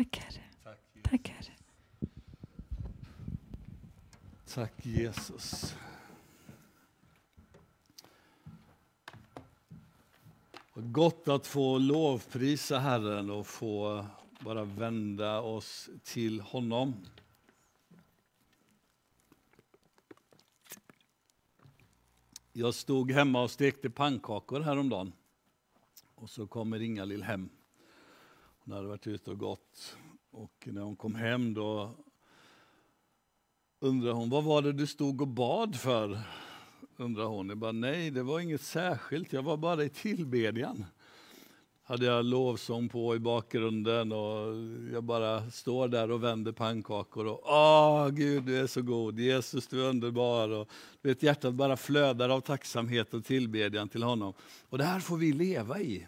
Tack Herre. Tack Herre. Tack Jesus. Gott att få lovprisa Herren och få bara vända oss till honom. Jag stod hemma och stekte pannkakor häromdagen. Och så kommer Inga-Lill hem. Hon hade varit ute och gått. Och när hon kom hem då undrade hon, vad var det du stod och bad för? Undrade hon. Jag bara, nej, det var inget särskilt, jag var bara i tillbedjan. Hade jag lovsång på i bakgrunden och jag bara står där och vänder pannkakor och åh Gud du är så god, Jesus du är underbar. Och, du vet, hjärtat bara flödar av tacksamhet och tillbedjan till honom. Och det här får vi leva i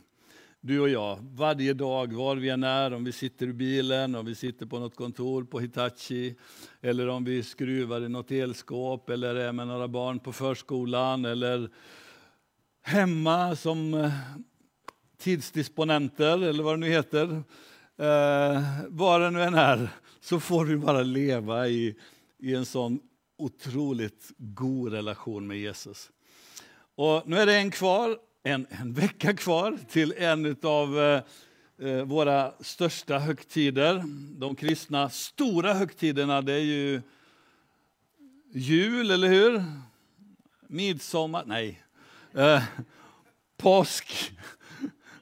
du och jag, varje dag, var vi än är, om vi sitter i bilen, om vi sitter på något kontor på Hitachi, eller om vi skruvar i något elskåp, eller är med några barn på förskolan, eller hemma som eh, tidsdisponenter, eller vad det nu heter. Eh, var det nu än är, så får vi bara leva i, i en sån otroligt god relation med Jesus. Och nu är det en kvar en, en vecka kvar till en av eh, eh, våra största högtider. De kristna stora högtiderna det är ju jul, eller hur? Midsommar? Nej. Eh, påsk.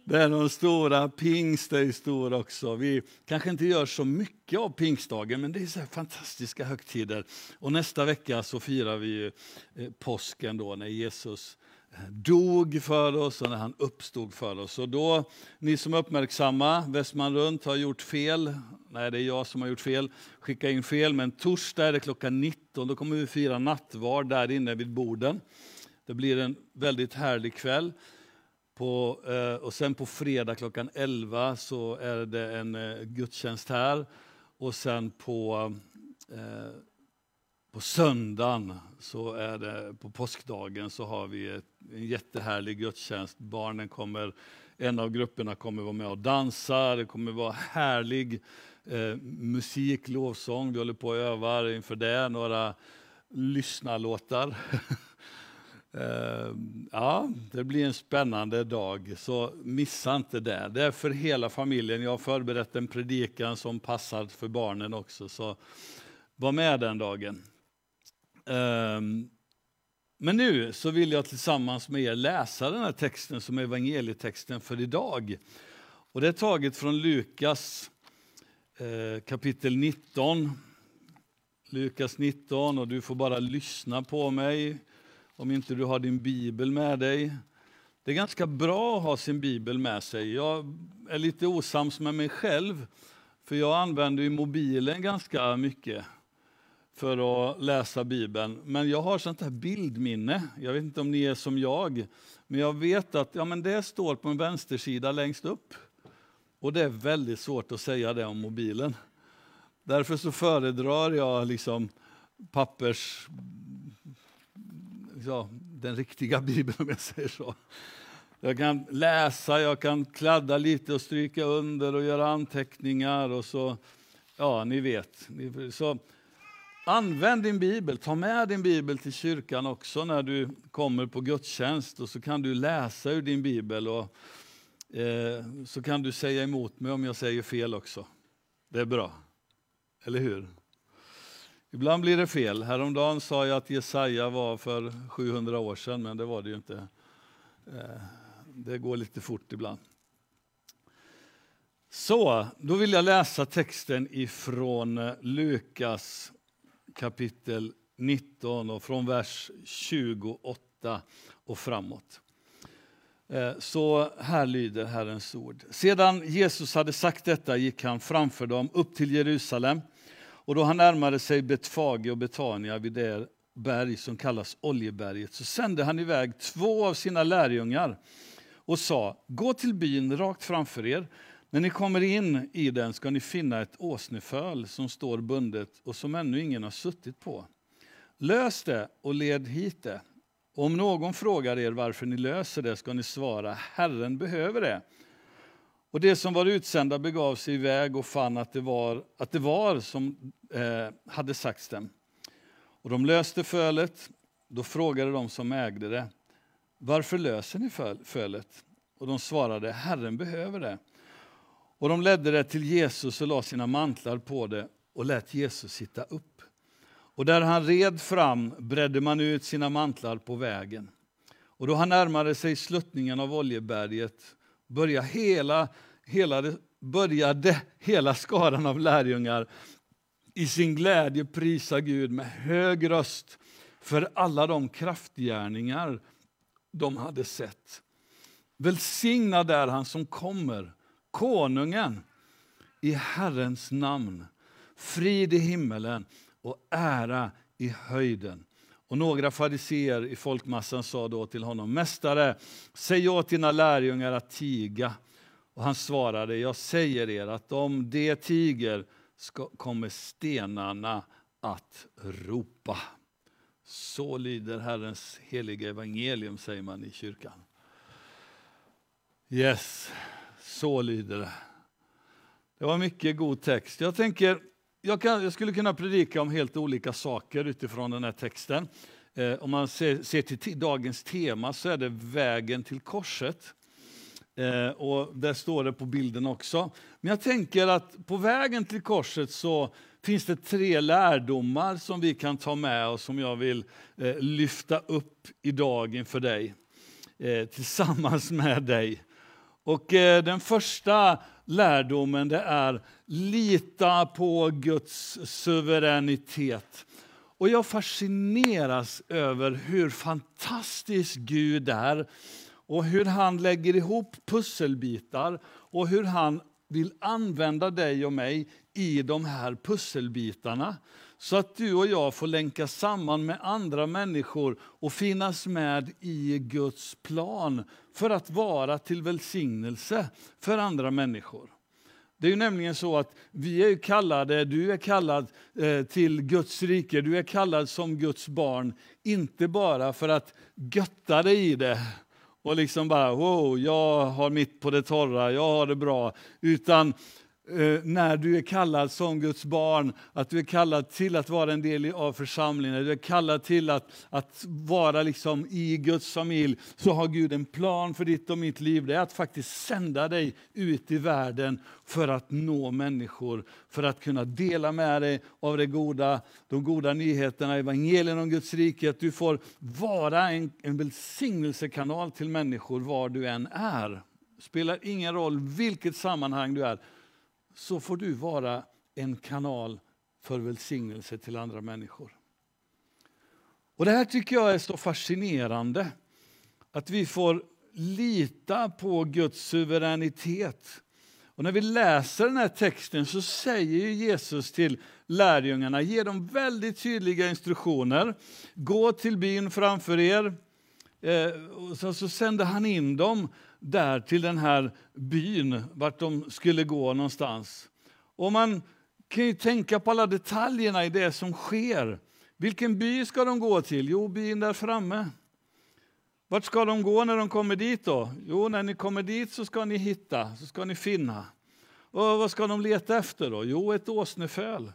Det är de stora. Pingst är stor också. Vi kanske inte gör så mycket av pingstdagen, men det är så fantastiska högtider. Och nästa vecka så firar vi ju eh, påsken då när Jesus dog för oss och när han uppstod för oss. Och då, ni som är uppmärksamma, Västman runt har gjort fel. Nej, det är jag som har gjort fel. Skicka in fel, men torsdag är det klockan 19. Då kommer vi fira nattvard där inne vid borden. Det blir en väldigt härlig kväll. På, eh, och sen på fredag klockan 11 så är det en eh, gudstjänst här. Och sen på eh, på söndagen, så är det, på påskdagen, så har vi ett, en jättehärlig gudstjänst. Barnen kommer, en av grupperna kommer vara med och dansa, det kommer vara härlig eh, musik, lovsång. Vi håller på och övar inför det, några lyssnarlåtar. eh, ja, det blir en spännande dag, så missa inte det. Det är för hela familjen. Jag har förberett en predikan som passar för barnen också, så var med den dagen. Ehm, men nu så vill jag tillsammans med er läsa den här texten som är evangelietexten för idag. Och det är taget från Lukas eh, kapitel 19. Lukas 19 och du får bara lyssna på mig om inte du har din bibel med dig. Det är ganska bra att ha sin bibel med sig. Jag är lite osams med mig själv för jag använder ju mobilen ganska mycket för att läsa Bibeln. Men jag har sånt här bildminne. Jag vet inte om ni är som jag. Men jag vet att ja, men det står på en vänstersida längst upp. Och det är väldigt svårt att säga det om mobilen. Därför så föredrar jag liksom pappers... Ja, den riktiga Bibeln om jag säger så. Jag kan läsa, jag kan kladda lite och stryka under och göra anteckningar och så, ja ni vet. Så Använd din bibel, ta med din bibel till kyrkan också när du kommer på gudstjänst och så kan du läsa ur din bibel och eh, så kan du säga emot mig om jag säger fel också. Det är bra, eller hur? Ibland blir det fel. Häromdagen sa jag att Jesaja var för 700 år sedan, men det var det ju inte. Eh, det går lite fort ibland. Så, då vill jag läsa texten ifrån Lukas kapitel 19 och från vers 28 och framåt. Eh, så här lyder Herrens ord. Sedan Jesus hade sagt detta gick han framför dem upp till Jerusalem. Och då han närmade sig Betfage och Betania vid det berg som kallas Oljeberget så sände han iväg två av sina lärjungar och sa, gå till byn rakt framför er när ni kommer in i den ska ni finna ett åsneföl som står bundet och som ännu ingen har suttit på. Lös det och led hit det. Och om någon frågar er varför ni löser det ska ni svara Herren behöver det Och det som var utsända begav sig iväg och fann att det var, att det var som eh, hade sagts dem. Och de löste fölet. Då frågade de som ägde det, varför löser ni fölet? Och de svarade, Herren behöver det. Och de ledde det till Jesus och la sina mantlar på det och lät Jesus sitta upp. Och där han red fram bredde man ut sina mantlar på vägen. Och då han närmade sig sluttningen av Oljeberget började hela, hela, började hela skaran av lärjungar i sin glädje prisa Gud med hög röst för alla de kraftgärningar de hade sett. Välsignad är han som kommer, konungen, i Herrens namn. Frid i himmelen och ära i höjden. Och några fariseer i folkmassan sa då till honom, Mästare, säg åt dina lärjungar att tiga. Och han svarade, jag säger er att om de tiger ska, kommer stenarna att ropa. Så lyder Herrens heliga evangelium, säger man i kyrkan. Yes, så lyder det. Det var mycket god text. Jag tänker, jag, kan, jag skulle kunna predika om helt olika saker utifrån den här texten. Eh, om man ser, ser till dagens tema så är det vägen till korset. Eh, och där står det på bilden också. Men jag tänker att på vägen till korset så finns det tre lärdomar som vi kan ta med oss som jag vill eh, lyfta upp idag inför dig. Eh, tillsammans med dig. Och eh, den första lärdomen det är lita på Guds suveränitet. Och jag fascineras över hur fantastisk Gud är och hur han lägger ihop pusselbitar och hur han vill använda dig och mig i de här pusselbitarna. Så att du och jag får länka samman med andra människor och finnas med i Guds plan för att vara till välsignelse för andra människor. Det är ju nämligen så att vi är kallade, du är kallad eh, till Guds rike, du är kallad som Guds barn, inte bara för att götta dig i det och liksom bara wow, jag har mitt på det torra, jag har det bra. Utan Eh, när du är kallad som Guds barn, att du är kallad till att vara en del av församlingen, du är kallad till att, att vara liksom i Guds familj, så har Gud en plan för ditt och mitt liv. Det är att faktiskt sända dig ut i världen för att nå människor, för att kunna dela med dig av det goda, de goda nyheterna, evangelien om Guds rike. Att du får vara en, en välsignelsekanal till människor var du än är. spelar ingen roll vilket sammanhang du är så får du vara en kanal för välsignelse till andra människor. Och Det här tycker jag är så fascinerande. Att vi får lita på Guds suveränitet. Och när vi läser den här texten så säger Jesus till lärjungarna, ger dem väldigt tydliga instruktioner. Gå till byn framför er. Eh, och så, så han in dem där till den här byn, vart de skulle gå någonstans. Och man kan ju tänka på alla detaljerna i det som sker. Vilken by ska de gå till? Jo, byn där framme. Vart ska de gå när de kommer dit då? Jo, när ni kommer dit så ska ni hitta, så ska ni finna. Och vad ska de leta efter då? Jo, ett åsneföl.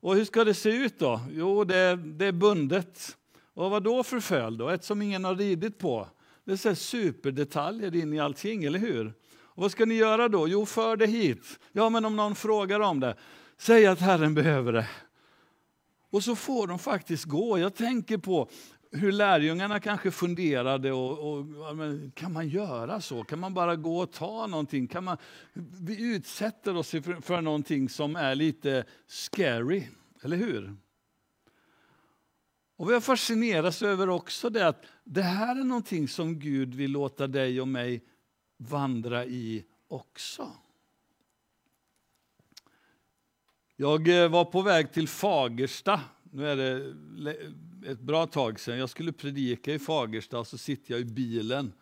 Och hur ska det se ut då? Jo, det, det är bundet. Och vad då för föl då? Ett som ingen har ridit på. Det är superdetaljer in i allting, eller hur? Och vad ska ni göra då? Jo, för det hit. Ja, men om någon frågar om det, säg att Herren behöver det. Och så får de faktiskt gå. Jag tänker på hur lärjungarna kanske funderade. Och, och, kan man göra så? Kan man bara gå och ta någonting? Kan man, vi utsätter oss för, för någonting som är lite scary, eller hur? Och vi har fascinerats över också det att det här är någonting som Gud vill låta dig och mig vandra i också. Jag eh, var på väg till Fagersta. Nu är det ett bra tag sedan. Jag skulle predika i Fagersta och så sitter jag i bilen.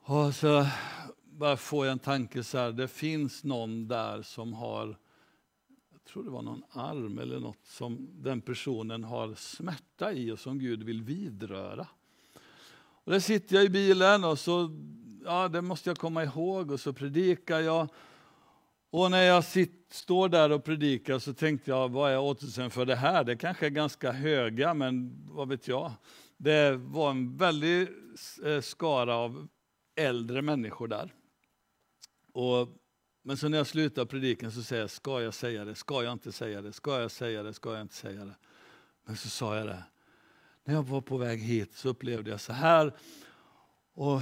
Och så bara får jag en tanke så här, det finns någon där som har tror det var någon arm eller något som den personen har smärta i och som Gud vill vidröra. Och där sitter jag i bilen och så ja, det måste jag komma ihåg och så predikar jag. Och när jag sitt, står där och predikar så tänkte jag, vad är återsen för det här? Det kanske är ganska höga, men vad vet jag? Det var en väldig eh, skara av äldre människor där. Och, men så när jag slutar prediken så säger jag, ska jag säga det? Ska jag inte säga det? Ska jag säga det? Ska jag inte säga det? Men så sa jag det. När jag var på väg hit så upplevde jag så här. Och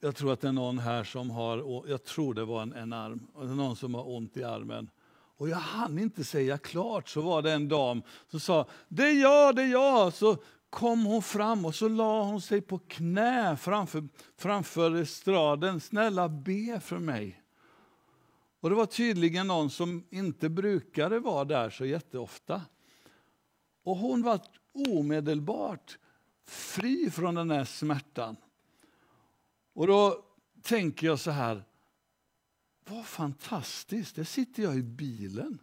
jag tror att det är någon här som har, jag tror det var en, en arm, någon som har ont i armen. Och jag hann inte säga klart så var det en dam som sa, det är jag, det är jag. Så kom hon fram och så la hon sig på knä framför, framför estraden. Snälla be för mig. Och det var tydligen någon som inte brukade vara där så jätteofta. Och hon var omedelbart fri från den här smärtan. Och då tänker jag så här, vad fantastiskt, där sitter jag i bilen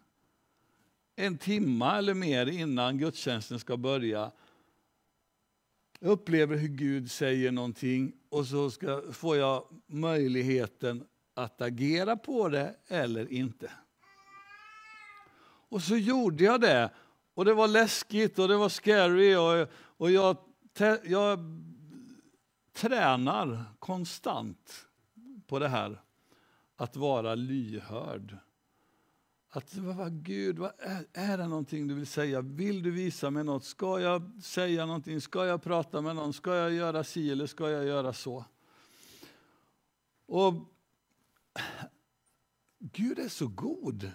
en timme eller mer innan gudstjänsten ska börja. Jag upplever hur Gud säger någonting och så ska, får jag möjligheten att agera på det eller inte. Och så gjorde jag det. Och det var läskigt och det var scary och, och jag, jag tränar konstant på det här att vara lyhörd. Att vad, Gud, vad är, är det någonting du vill säga? Vill du visa mig något? Ska jag säga någonting? Ska jag prata med någon? Ska jag göra si eller ska jag göra så? Och Gud är så god.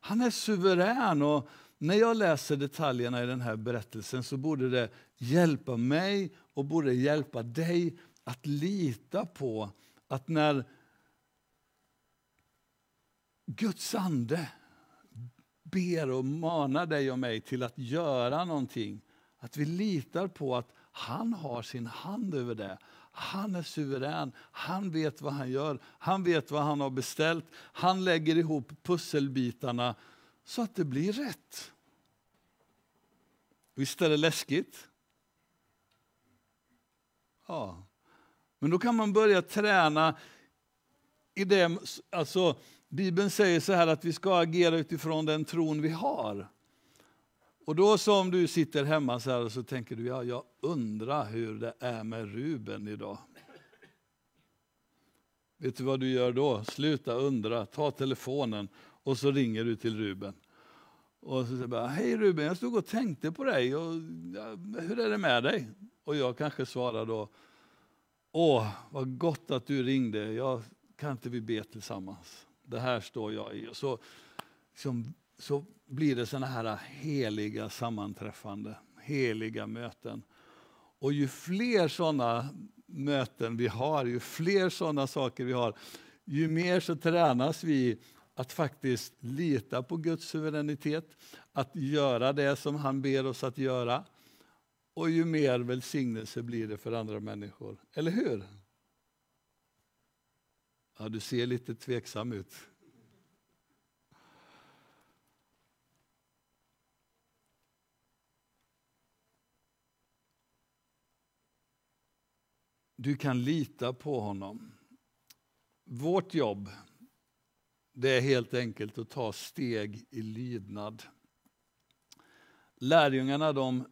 Han är suverän. och När jag läser detaljerna i den här berättelsen så borde det hjälpa mig och borde hjälpa dig att lita på att när Guds ande ber och manar dig och mig till att göra någonting, att vi litar på att han har sin hand över det. Han är suverän, han vet vad han gör, han vet vad han har beställt. Han lägger ihop pusselbitarna så att det blir rätt. Visst är det läskigt? Ja. Men då kan man börja träna i det, alltså Bibeln säger så här att vi ska agera utifrån den tron vi har. Och då som du sitter hemma så här så tänker du, ja, jag undrar hur det är med Ruben idag. Vet du vad du gör då? Sluta undra, ta telefonen och så ringer du till Ruben. Och så säger bara, hej Ruben, jag stod och tänkte på dig, och, ja, hur är det med dig? Och jag kanske svarar då, åh, vad gott att du ringde, jag, kan inte vi be tillsammans? Det här står jag i. Och så, liksom, så blir det såna här heliga sammanträffande, heliga möten. Och ju fler sådana möten vi har, ju fler sådana saker vi har, ju mer så tränas vi att faktiskt lita på Guds suveränitet, att göra det som han ber oss att göra. Och ju mer välsignelse blir det för andra människor. Eller hur? Ja, du ser lite tveksam ut. Du kan lita på honom. Vårt jobb det är helt enkelt att ta steg i lydnad. Lärjungarna de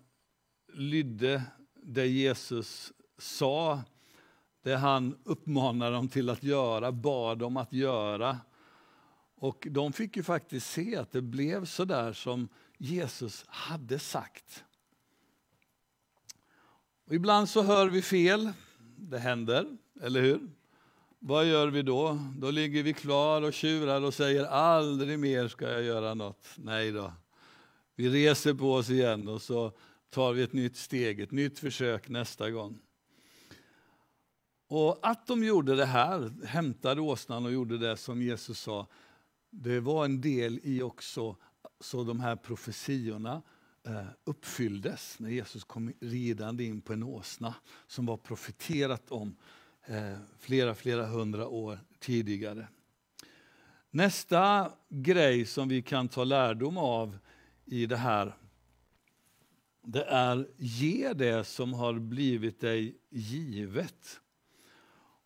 lydde det Jesus sa, det han uppmanade dem till att göra, bad dem att göra. Och de fick ju faktiskt se att det blev så där som Jesus hade sagt. Och ibland så hör vi fel, det händer, eller hur? Vad gör vi då? Då ligger vi kvar och tjurar och säger aldrig mer ska jag göra något. Nej då. Vi reser på oss igen och så tar vi ett nytt steg, ett nytt försök nästa gång. Och att de gjorde det här, hämtade åsnan och gjorde det som Jesus sa, det var en del i också så de här profetiorna Eh, uppfylldes när Jesus kom ridande in på en åsna som var profeterat om eh, flera, flera hundra år tidigare. Nästa grej som vi kan ta lärdom av i det här, det är ge det som har blivit dig givet.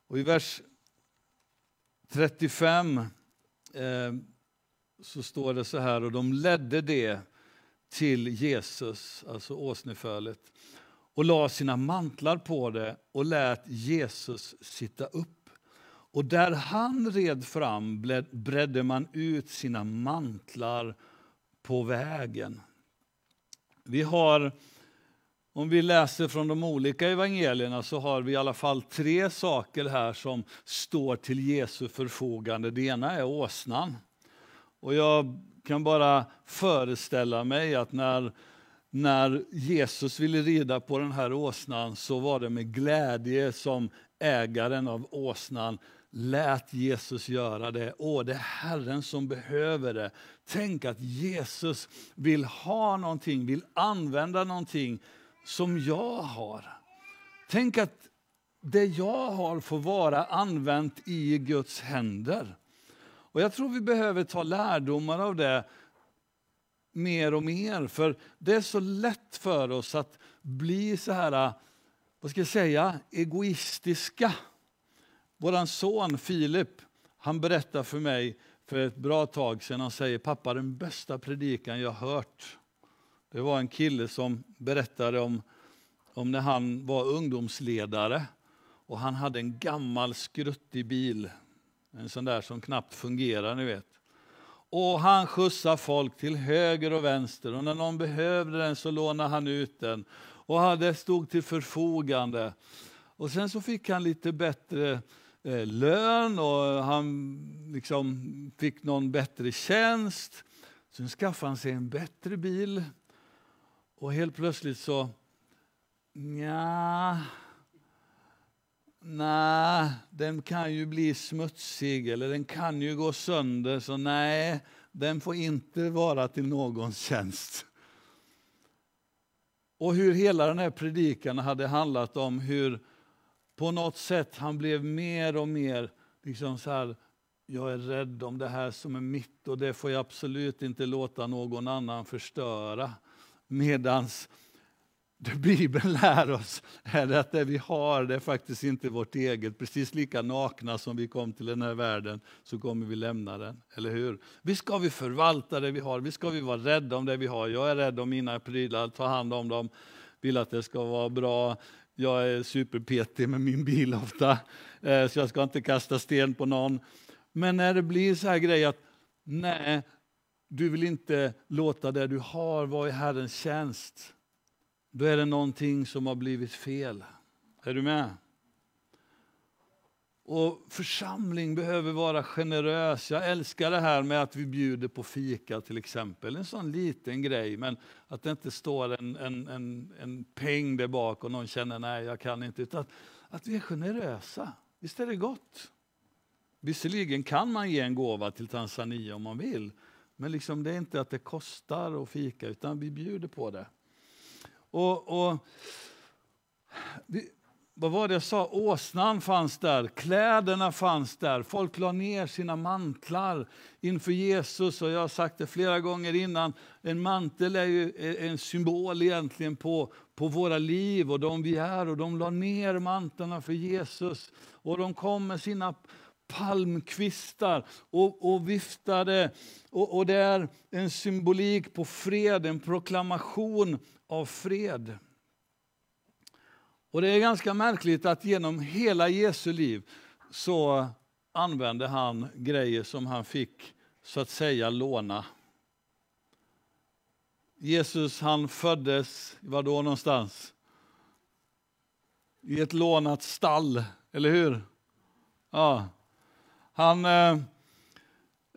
Och i vers 35 eh, så står det så här, och de ledde det till Jesus, alltså åsnefölet, och la sina mantlar på det och lät Jesus sitta upp. Och där han red fram bredde man ut sina mantlar på vägen. Vi har, om vi läser från de olika evangelierna så har vi i alla fall tre saker här som står till Jesu förfogande. Det ena är åsnan. Och jag kan bara föreställa mig att när, när Jesus ville rida på den här åsnan så var det med glädje som ägaren av åsnan lät Jesus göra det. Åh, det är Herren som behöver det. Tänk att Jesus vill ha någonting, vill använda någonting som jag har. Tänk att det jag har får vara använt i Guds händer. Och Jag tror vi behöver ta lärdomar av det mer och mer. För det är så lätt för oss att bli så här, äh, vad ska jag säga, egoistiska. Vår son Filip, han berättade för mig för ett bra tag sedan, han säger pappa den bästa predikan jag hört. Det var en kille som berättade om, om när han var ungdomsledare och han hade en gammal skruttig bil en sån där som knappt fungerar, ni vet. Och han skjutsade folk till höger och vänster och när någon behövde den så lånade han ut den och det stod till förfogande. Och sen så fick han lite bättre eh, lön och han liksom fick någon bättre tjänst. Sen skaffade han sig en bättre bil och helt plötsligt så, Nja nej, den kan ju bli smutsig eller den kan ju gå sönder, så nej, den får inte vara till någons tjänst. Och hur hela den här predikan hade handlat om hur på något sätt han blev mer och mer liksom så här, jag är rädd om det här som är mitt och det får jag absolut inte låta någon annan förstöra. Medans det Bibeln lär oss är att det vi har det är faktiskt inte vårt eget. Precis lika nakna som vi kom till den här världen så kommer vi lämna den. Eller hur? Vi ska vi förvalta det vi har, vi ska vi vara rädda om det vi har. Jag är rädd om mina prylar, ta hand om dem, vill att det ska vara bra. Jag är superpetig med min bil ofta, eh, så jag ska inte kasta sten på någon. Men när det blir så här grej att nej, du vill inte låta det du har vara i Herrens tjänst då är det någonting som har blivit fel. Är du med? Och Församling behöver vara generös. Jag älskar det här med att vi bjuder på fika till exempel. En sån liten grej, men att det inte står en, en, en, en peng där bak och någon känner nej, jag kan inte. Utan att vi är generösa. Visst är det gott? Visserligen kan man ge en gåva till Tanzania om man vill, men liksom det är inte att det kostar att fika, utan vi bjuder på det. Och, och vad var det jag sa? Åsnan fanns där, kläderna fanns där. Folk la ner sina mantlar inför Jesus. Och jag har sagt det flera gånger innan, en mantel är ju en symbol egentligen på, på våra liv och de vi är. Och de la ner mantlarna för Jesus. Och de kom med sina palmkvistar och, och viftade. Och, och det är en symbolik på fred, en proklamation av fred. Och Det är ganska märkligt att genom hela Jesu liv så använde han grejer som han fick så att säga låna. Jesus han föddes, var då någonstans? I ett lånat stall, eller hur? Ja. Han eh,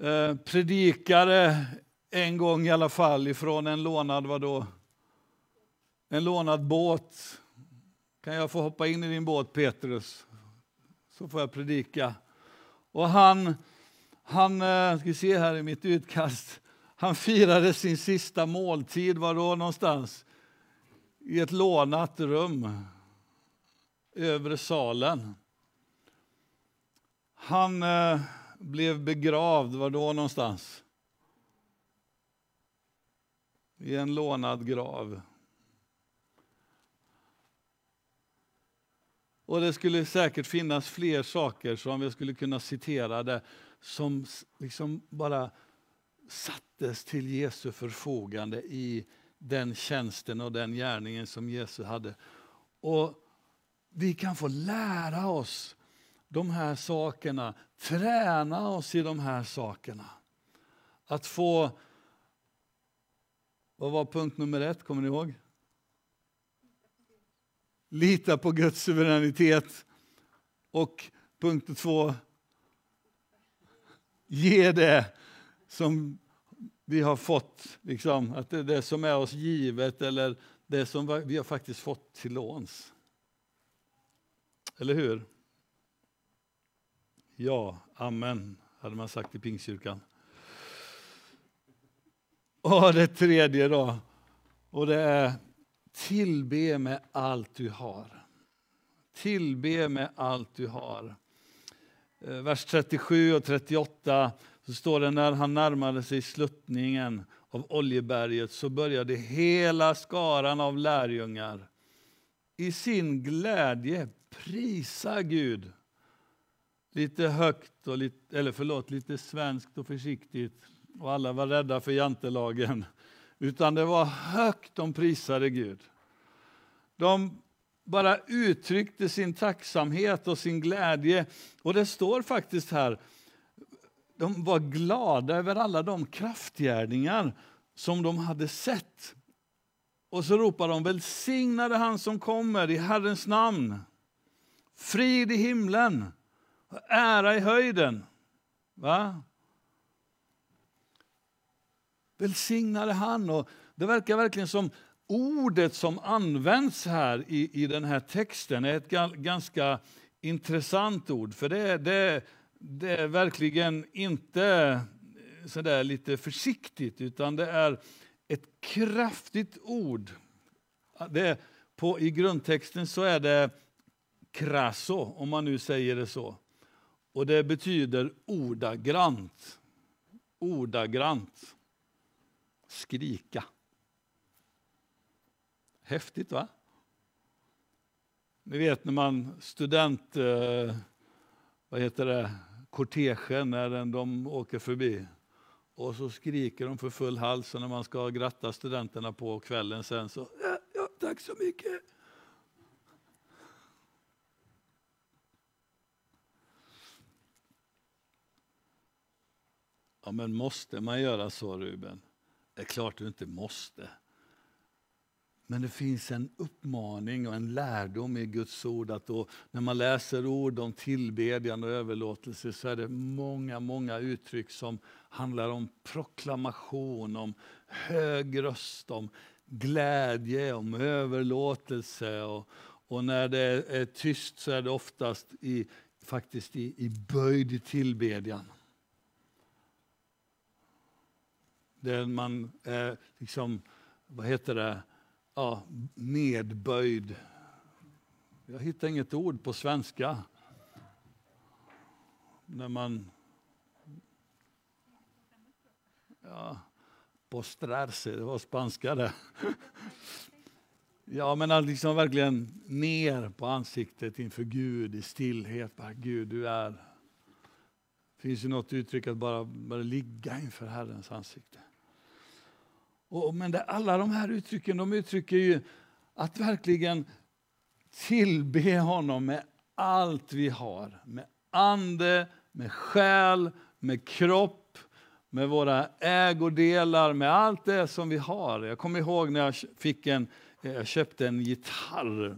eh predikade en gång i alla fall ifrån en lånad, vadå? En lånad båt. Kan jag få hoppa in i din båt Petrus? Så får jag predika. Och han, han eh, ska se här i mitt utkast, han firade sin sista måltid, var då någonstans? I ett lånat rum, övre salen. Han eh, blev begravd, var då någonstans? I en lånad grav. Och det skulle säkert finnas fler saker som vi skulle kunna citera där, som liksom bara sattes till Jesu förfogande i den tjänsten och den gärningen som Jesus hade. Och vi kan få lära oss de här sakerna, träna oss i de här sakerna. Att få, vad var punkt nummer ett, kommer ni ihåg? Lita på Guds suveränitet. Och punkt två, ge det som vi har fått, liksom, att det är det som är oss givet eller det som vi har faktiskt fått till låns. Eller hur? Ja, amen, hade man sagt i Pingstkyrkan. Och det tredje då, och det är tillbe med allt du har. Tillbe med allt du har. Eh, vers 37 och 38 så står det när han närmade sig sluttningen av Oljeberget så började hela skaran av lärjungar i sin glädje prisa Gud. Lite högt, och lite, eller förlåt, lite svenskt och försiktigt. Och alla var rädda för jantelagen. Utan det var högt de prisade Gud. De bara uttryckte sin tacksamhet och sin glädje. Och det står faktiskt här, de var glada över alla de kraftgärningar som de hade sett. Och så ropar de välsignade han som kommer i Herrens namn. Frid i himlen och ära i höjden. Va? Välsignade han. Och det verkar verkligen som ordet som används här i, i den här texten är ett ganska intressant ord. För det, det, det är verkligen inte eh, sådär lite försiktigt, utan det är ett kraftigt ord. Det på, I grundtexten så är det krasso, om man nu säger det så. Och det betyder ordagrant. Ordagrant. Skrika. Häftigt va? Ni vet när man student, eh, vad heter det, kortegen när de åker förbi. Och så skriker de för full hals när man ska gratta studenterna på kvällen sen så, ja, ja tack så mycket. Ja, men måste man göra så, Ruben? Det är klart du inte måste. Men det finns en uppmaning och en lärdom i Guds ord att då, när man läser ord om tillbedjan och överlåtelse så är det många, många uttryck som handlar om proklamation, om hög röst, om glädje, om överlåtelse. Och, och när det är tyst så är det oftast i, faktiskt i, i böjd tillbedjan. Där man är liksom, vad heter det, ja, nedböjd. Jag hittar inget ord på svenska. När man... Ja, postrarse, det var spanska det. Ja, men att liksom verkligen ner på ansiktet inför Gud i stillhet. Bara, Gud, du är... Det finns ju något uttryck att bara, bara ligga inför Herrens ansikte. Och, men det, alla de här uttrycken de uttrycker ju att verkligen tillbe honom med allt vi har. Med ande, med själ, med kropp, med våra ägodelar, med allt det som vi har. Jag kommer ihåg när jag fick en, eh, jag köpte en gitarr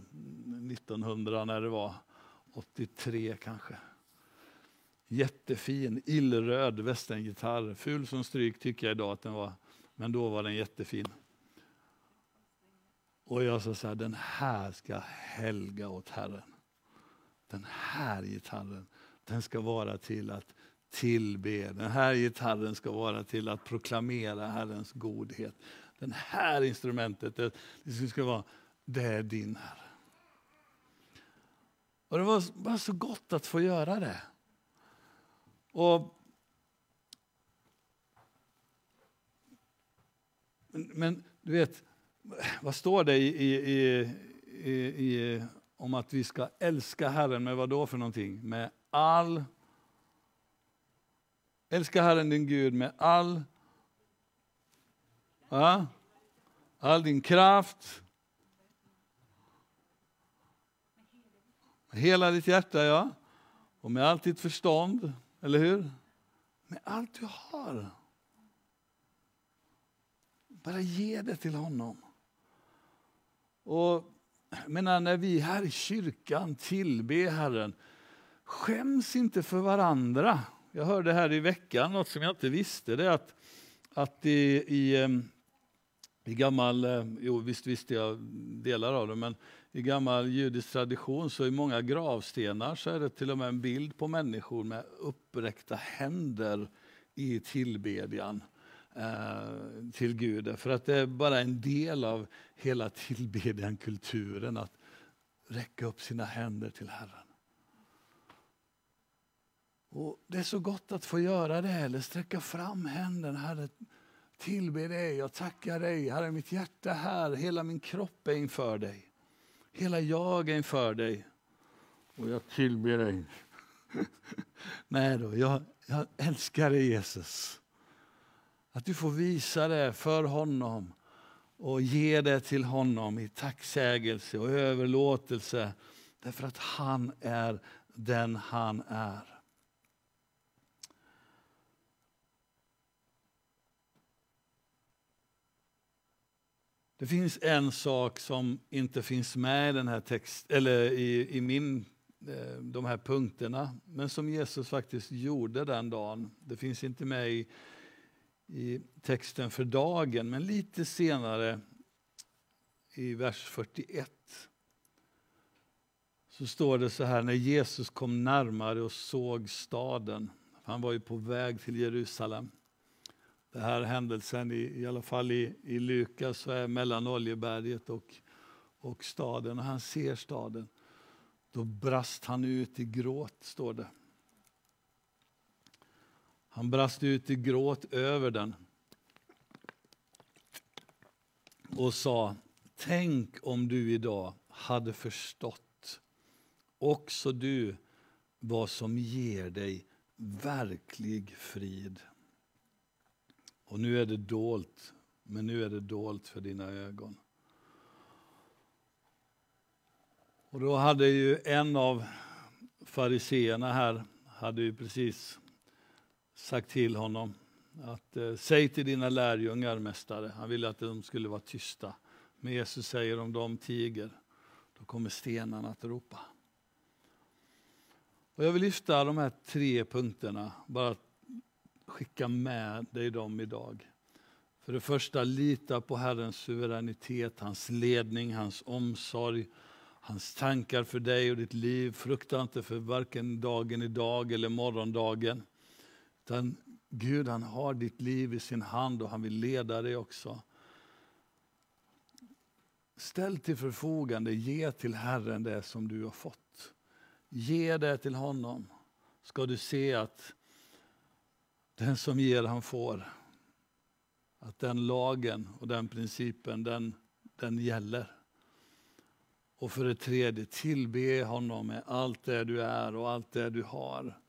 1900 när det var 83 kanske. Jättefin, illröd västerngitarr. Ful som stryk tycker jag idag att den var. Men då var den jättefin. Och jag sa så här, den här ska helga åt Herren. Den här gitarren, den ska vara till att tillbe. Den här gitarren ska vara till att proklamera Herrens godhet. Den här instrumentet, det, det ska vara, det är din Herre. Och det var bara så gott att få göra det. Och Men, men, du vet, vad står det i, i, i, i om att vi ska älska Herren med vad då för någonting? Med all... Älska Herren din Gud med all... Ja, all din kraft. Med hela ditt hjärta, ja. Och med allt ditt förstånd, eller hur? Med allt du har. Bara ge det till honom. Och menar, när vi här i kyrkan tillber Herren, skäms inte för varandra. Jag hörde här i veckan något som jag inte visste, det är att, att i, i, i gammal, eh, jo visst visste jag delar av det, men i gammal judisk tradition så i många gravstenar så är det till och med en bild på människor med uppräckta händer i tillbedjan eh, Eh, till Gud. För att det är bara en del av hela tillbedjan-kulturen att räcka upp sina händer till Herren. Och Det är så gott att få göra det, eller sträcka fram händerna. Herre, tillbe dig, jag tackar dig. Herre, mitt hjärta här, hela min kropp är inför dig. Hela jag är inför dig. Och jag tillber dig. Nej då, jag, jag älskar dig Jesus. Att du får visa det för honom och ge det till honom i tacksägelse och överlåtelse. Därför att han är den han är. Det finns en sak som inte finns med i, den här text, eller i, i min, eh, de här punkterna, men som Jesus faktiskt gjorde den dagen. Det finns inte med i i texten för dagen, men lite senare i vers 41 så står det så här, när Jesus kom närmare och såg staden, han var ju på väg till Jerusalem. Den här händelsen, i, i alla fall i, i Lukas, så är mellan Oljeberget och, och staden. Och han ser staden. Då brast han ut i gråt, står det. Han brast ut i gråt över den och sa, tänk om du idag hade förstått, också du, vad som ger dig verklig frid. Och nu är det dolt, men nu är det dolt för dina ögon. Och då hade ju en av fariseerna här, hade ju precis sagt till honom att eh, säg till dina lärjungar, mästare. Han ville att de skulle vara tysta. Men Jesus säger om de tiger, då kommer stenarna att ropa. Och jag vill lyfta de här tre punkterna, bara skicka med dig dem idag. För det första, lita på Herrens suveränitet, hans ledning, hans omsorg, hans tankar för dig och ditt liv. Frukta inte för varken dagen idag eller morgondagen. Utan Gud han har ditt liv i sin hand och han vill leda dig också. Ställ till förfogande, ge till Herren det som du har fått. Ge det till honom. Ska du se att den som ger han får. Att den lagen och den principen den, den gäller. Och för det tredje, tillbe honom med allt det du är och allt det du har.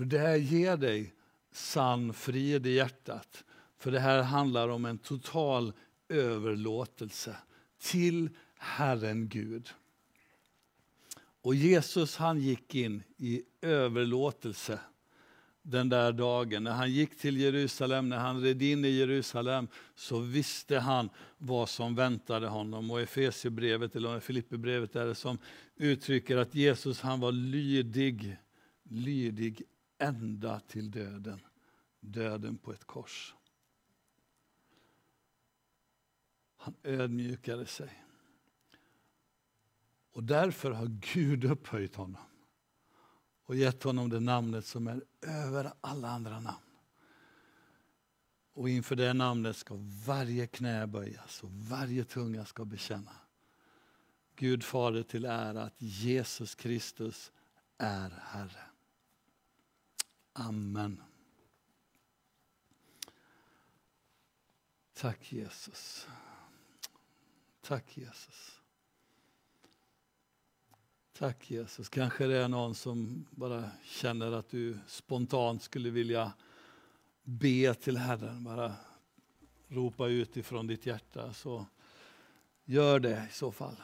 För det ger dig sann frid i hjärtat. För det här handlar om en total överlåtelse till Herren Gud. Och Jesus han gick in i överlåtelse den där dagen. När han gick till Jerusalem, när han red in i Jerusalem, så visste han vad som väntade honom. Och Efesierbrevet, eller Filipperbrevet är det som uttrycker att Jesus han var lydig, lydig ända till döden. Döden på ett kors. Han ödmjukade sig. Och därför har Gud upphöjt honom och gett honom det namnet som är över alla andra namn. Och inför det namnet ska varje knä böjas och varje tunga ska bekänna. Gud Fader till ära att Jesus Kristus är Herre. Amen. Tack Jesus. Tack Jesus. Tack Jesus. Kanske det är någon som bara känner att du spontant skulle vilja be till Herren. Bara ropa ut ifrån ditt hjärta. Så gör det i så fall.